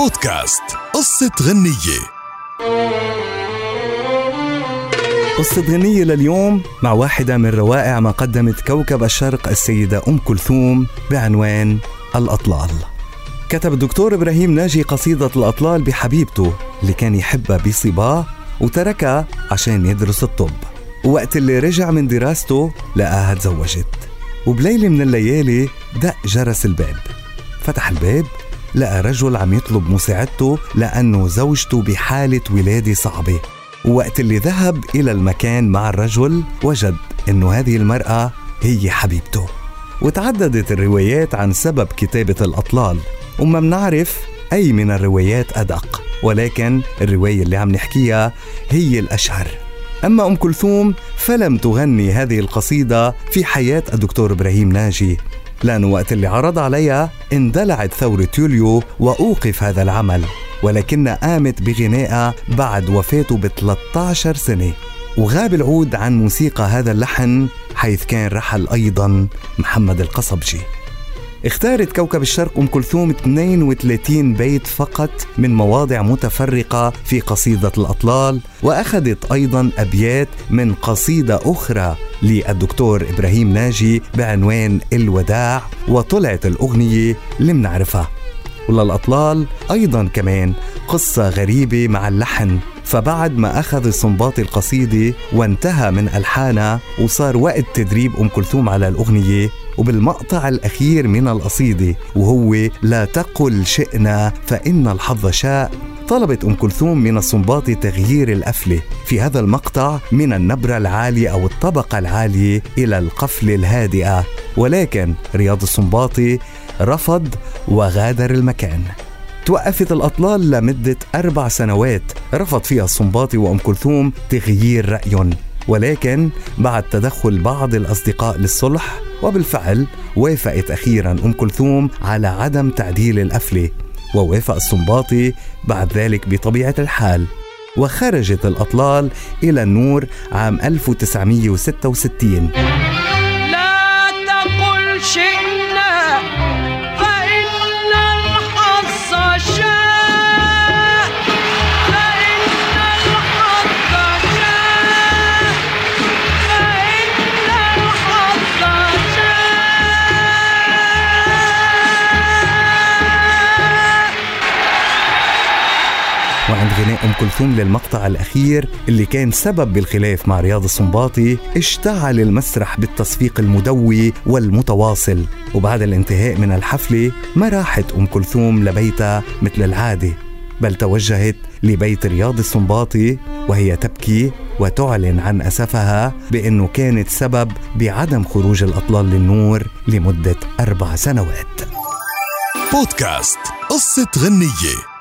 بودكاست. قصة غنية. قصة غنية لليوم مع واحدة من روائع ما قدمت كوكب الشرق السيدة أم كلثوم بعنوان الأطلال. كتب الدكتور إبراهيم ناجي قصيدة الأطلال بحبيبته اللي كان يحبها بصباه وتركها عشان يدرس الطب. وقت اللي رجع من دراسته لقاها تزوجت. وبليلة من الليالي دق جرس الباب. فتح الباب لقى رجل عم يطلب مساعدته لأنه زوجته بحالة ولادة صعبة. ووقت اللي ذهب إلى المكان مع الرجل وجد أنه هذه المرأة هي حبيبته. وتعددت الروايات عن سبب كتابة الأطلال وما منعرف أي من الروايات أدق. ولكن الرواية اللي عم نحكيها هي الأشهر. أما أم كلثوم فلم تغني هذه القصيدة في حياة الدكتور إبراهيم ناجي. لأنه وقت اللي عرض عليها اندلعت ثورة يوليو وأوقف هذا العمل ولكنها قامت بغنائها بعد وفاته ب 13 سنة. وغاب العود عن موسيقى هذا اللحن حيث كان رحل أيضا محمد القصبجي. اختارت كوكب الشرق أم كلثوم 32 بيت فقط من مواضع متفرقة في قصيدة الأطلال وأخذت أيضا أبيات من قصيدة أخرى للدكتور إبراهيم ناجي بعنوان الوداع وطلعت الأغنية اللي منعرفها وللأطلال أيضا كمان قصة غريبة مع اللحن فبعد ما أخذ الصنباطي القصيدة وانتهى من ألحانها وصار وقت تدريب أم كلثوم على الأغنية وبالمقطع الأخير من القصيدة وهو لا تقل شئنا فإن الحظ شاء. طلبت أم كلثوم من الصنباطي تغيير الأفلة. في هذا المقطع من النبرة العالية أو الطبقة العالية إلى القفل الهادئة. ولكن رياض الصنباطي رفض وغادر المكان. توقفت الأطلال لمدة أربع سنوات. رفض فيها الصنباطي وأم كلثوم تغيير رأيهم. ولكن بعد تدخل بعض الأصدقاء للصلح وبالفعل وافقت أخيرا أم كلثوم على عدم تعديل الأفلة ووافق الصنباطي بعد ذلك بطبيعة الحال. وخرجت الأطلال إلى النور عام 1966 لا تقل شئنا وعند غناء أم كلثوم للمقطع الأخير اللي كان سبب بالخلاف مع رياض السنباطي اشتعل المسرح بالتصفيق المدوي والمتواصل. وبعد الانتهاء من الحفلة ما راحت أم كلثوم لبيتها مثل العادة بل توجهت لبيت رياض السنباطي وهي تبكي وتعلن عن أسفها بأنه كانت سبب بعدم خروج الأطلال للنور لمدة أربع سنوات. بودكاست قصة غنية.